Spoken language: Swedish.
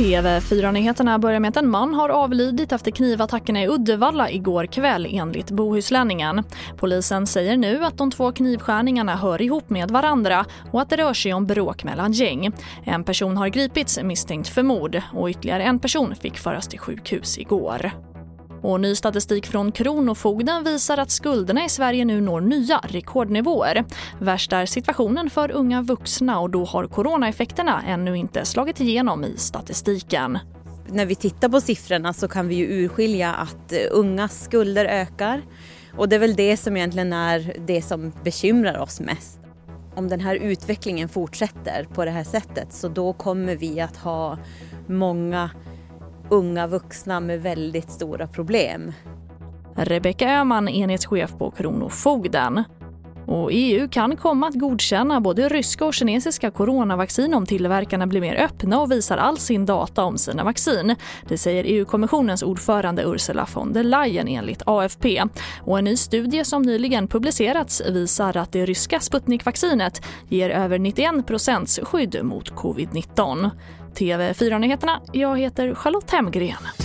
TV4-nyheterna börjar med att en man har avlidit efter knivattackerna i Uddevalla igår kväll enligt Bohuslänningen. Polisen säger nu att de två knivskärningarna hör ihop med varandra och att det rör sig om bråk mellan gäng. En person har gripits misstänkt för mord och ytterligare en person fick föras till sjukhus igår. Och ny statistik från Kronofogden visar att skulderna i Sverige nu når nya rekordnivåer. Värst är situationen för unga vuxna och då har coronaeffekterna ännu inte slagit igenom i statistiken. När vi tittar på siffrorna så kan vi ju urskilja att eh, ungas skulder ökar och det är väl det som egentligen är det som bekymrar oss mest. Om den här utvecklingen fortsätter på det här sättet så då kommer vi att ha många unga vuxna med väldigt stora problem. Rebecka Öhman, enhetschef på Kronofogden. Och EU kan komma att godkänna både ryska och kinesiska coronavaccin om tillverkarna blir mer öppna och visar all sin data om sina vaccin. Det säger EU-kommissionens ordförande Ursula von der Leyen enligt AFP. Och en ny studie som nyligen publicerats visar att det ryska Sputnik-vaccinet ger över 91 procents skydd mot covid-19. TV4-nyheterna, jag heter Charlotte Hemgren.